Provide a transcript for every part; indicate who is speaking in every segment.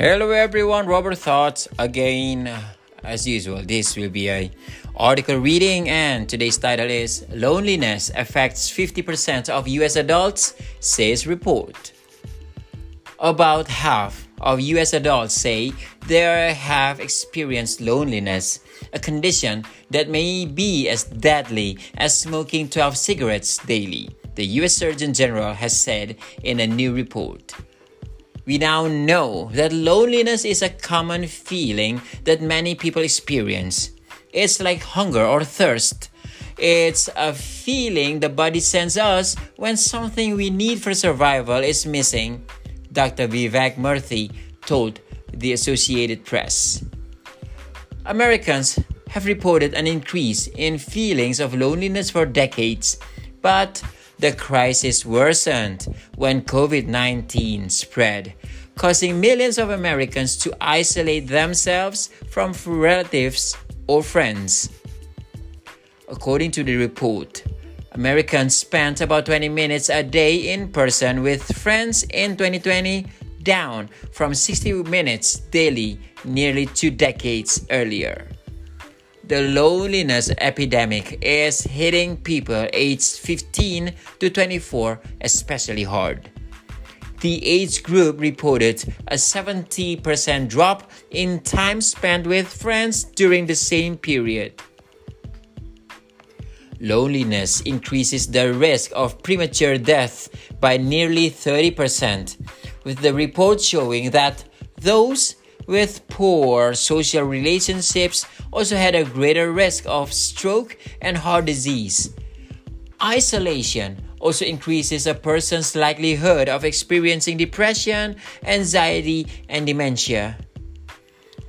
Speaker 1: Hello everyone, Robert Thoughts again. As usual, this will be a article reading and today's title is Loneliness affects 50% of US adults, says report. About half of US adults say they have experienced loneliness, a condition that may be as deadly as smoking 12 cigarettes daily, the US Surgeon General has said in a new report. We now know that loneliness is a common feeling that many people experience. It's like hunger or thirst. It's a feeling the body sends us when something we need for survival is missing, Dr. Vivek Murthy told the Associated Press. Americans have reported an increase in feelings of loneliness for decades, but the crisis worsened when COVID 19 spread, causing millions of Americans to isolate themselves from relatives or friends. According to the report, Americans spent about 20 minutes a day in person with friends in 2020, down from 60 minutes daily nearly two decades earlier the loneliness epidemic is hitting people aged 15 to 24 especially hard. The age group reported a 70% drop in time spent with friends during the same period. Loneliness increases the risk of premature death by nearly 30%, with the report showing that those with poor social relationships also had a greater risk of stroke and heart disease. Isolation also increases a person's likelihood of experiencing depression, anxiety, and dementia.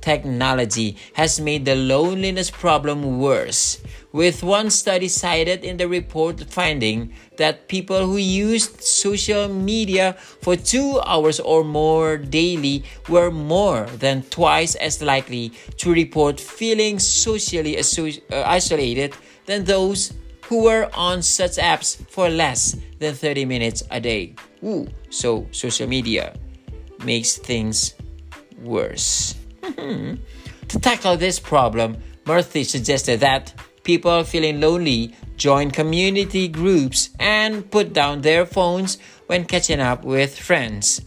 Speaker 1: Technology has made the loneliness problem worse, with one study cited in the report finding that people who used social media for two hours or more daily were more than twice as likely to report feeling socially uh, isolated than those who were on such apps for less than 30 minutes a day. Ooh, so social media makes things worse. Hmm. to tackle this problem, Murthy suggested that people feeling lonely join community groups and put down their phones when catching up with friends.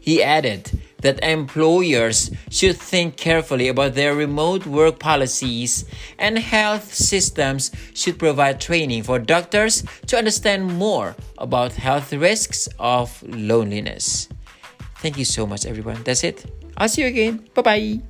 Speaker 1: He added that employers should think carefully about their remote work policies and health systems should provide training for doctors to understand more about health risks of loneliness. Thank you so much, everyone. That's it. I'll see you again. Bye bye.